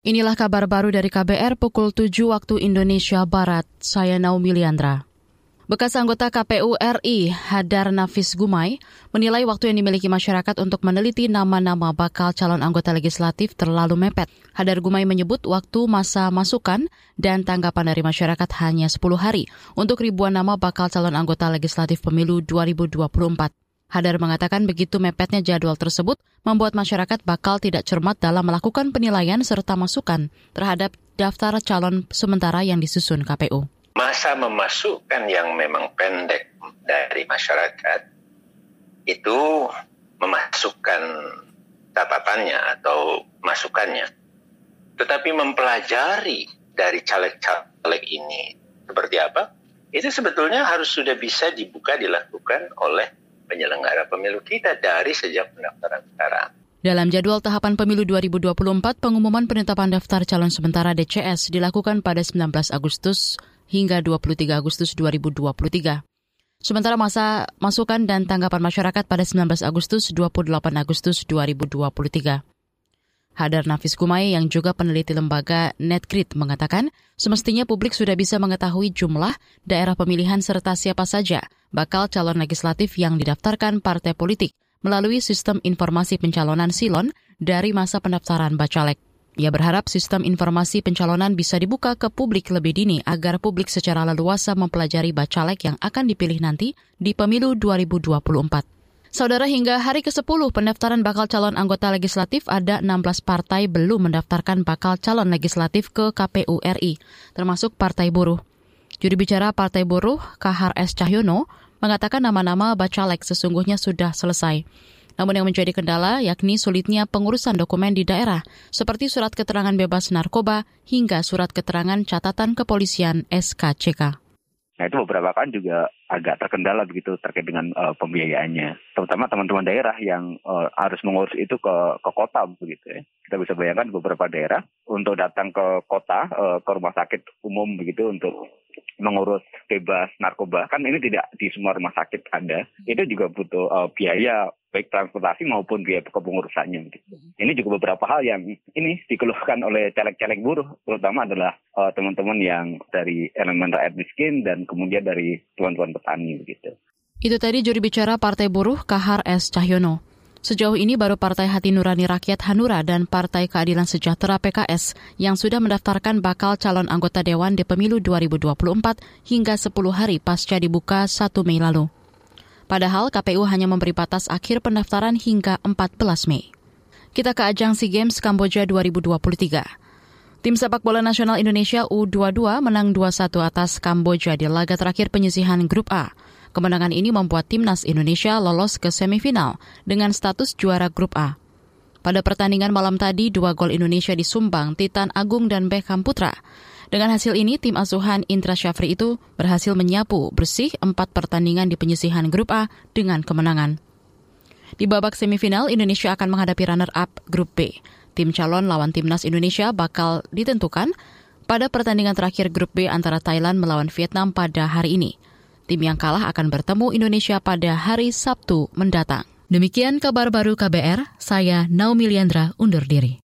Inilah kabar baru dari KBR pukul 7 waktu Indonesia Barat. Saya Naomi Liandra. Bekas anggota KPU RI, Hadar Nafis Gumai, menilai waktu yang dimiliki masyarakat untuk meneliti nama-nama bakal calon anggota legislatif terlalu mepet. Hadar Gumai menyebut waktu masa masukan dan tanggapan dari masyarakat hanya 10 hari untuk ribuan nama bakal calon anggota legislatif pemilu 2024. Hadar mengatakan begitu mepetnya jadwal tersebut membuat masyarakat bakal tidak cermat dalam melakukan penilaian serta masukan terhadap daftar calon sementara yang disusun KPU. Masa memasukkan yang memang pendek dari masyarakat itu memasukkan catatannya atau masukannya. Tetapi mempelajari dari caleg-caleg ini seperti apa, itu sebetulnya harus sudah bisa dibuka dilakukan oleh penyelenggara pemilu kita dari sejak pendaftaran sekarang. Dalam jadwal tahapan pemilu 2024, pengumuman penetapan daftar calon sementara DCS dilakukan pada 19 Agustus hingga 23 Agustus 2023. Sementara masa masukan dan tanggapan masyarakat pada 19 Agustus 28 Agustus 2023. Hadar Nafis Kumai yang juga peneliti lembaga Netgrid mengatakan, semestinya publik sudah bisa mengetahui jumlah daerah pemilihan serta siapa saja bakal calon legislatif yang didaftarkan partai politik melalui sistem informasi pencalonan Silon dari masa pendaftaran Bacalek. Ia berharap sistem informasi pencalonan bisa dibuka ke publik lebih dini agar publik secara leluasa mempelajari Bacalek yang akan dipilih nanti di pemilu 2024. Saudara, hingga hari ke-10 pendaftaran bakal calon anggota legislatif ada 16 partai belum mendaftarkan bakal calon legislatif ke KPU RI, termasuk Partai Buruh. Juri bicara Partai Buruh, Kahar S. Cahyono, mengatakan nama-nama bacalek sesungguhnya sudah selesai. Namun yang menjadi kendala yakni sulitnya pengurusan dokumen di daerah, seperti surat keterangan bebas narkoba hingga surat keterangan catatan kepolisian SKCK. Nah itu beberapa kan juga agak terkendala begitu terkait dengan uh, pembiayaannya. Terutama teman-teman daerah yang uh, harus mengurus itu ke ke kota begitu ya. Kita bisa bayangkan beberapa daerah untuk datang ke kota uh, ke rumah sakit umum begitu untuk mengurus bebas narkoba kan ini tidak di semua rumah sakit ada. Itu juga butuh uh, biaya baik transportasi maupun biaya kepengurusannya. Gitu. Hmm. Ini juga beberapa hal yang ini dikeluhkan oleh caleg-caleg buruh, terutama adalah uh, teman-teman yang dari elemen rakyat miskin dan kemudian dari tuan-tuan petani begitu. Itu tadi juri bicara Partai Buruh Kahar S. Cahyono. Sejauh ini baru Partai Hati Nurani Rakyat Hanura dan Partai Keadilan Sejahtera PKS yang sudah mendaftarkan bakal calon anggota Dewan di pemilu 2024 hingga 10 hari pasca dibuka 1 Mei lalu. Padahal KPU hanya memberi batas akhir pendaftaran hingga 14 Mei. Kita ke ajang SEA Games Kamboja 2023. Tim sepak bola nasional Indonesia U22 menang 2-1 atas Kamboja di laga terakhir penyisihan Grup A. Kemenangan ini membuat timnas Indonesia lolos ke semifinal dengan status juara Grup A. Pada pertandingan malam tadi, dua gol Indonesia disumbang Titan Agung dan Beckham Putra. Dengan hasil ini, tim asuhan Indra Syafri itu berhasil menyapu bersih empat pertandingan di penyisihan Grup A dengan kemenangan. Di babak semifinal, Indonesia akan menghadapi runner-up Grup B. Tim calon lawan timnas Indonesia bakal ditentukan pada pertandingan terakhir Grup B antara Thailand melawan Vietnam pada hari ini. Tim yang kalah akan bertemu Indonesia pada hari Sabtu mendatang. Demikian kabar baru KBR, saya Naomi Liandra undur diri.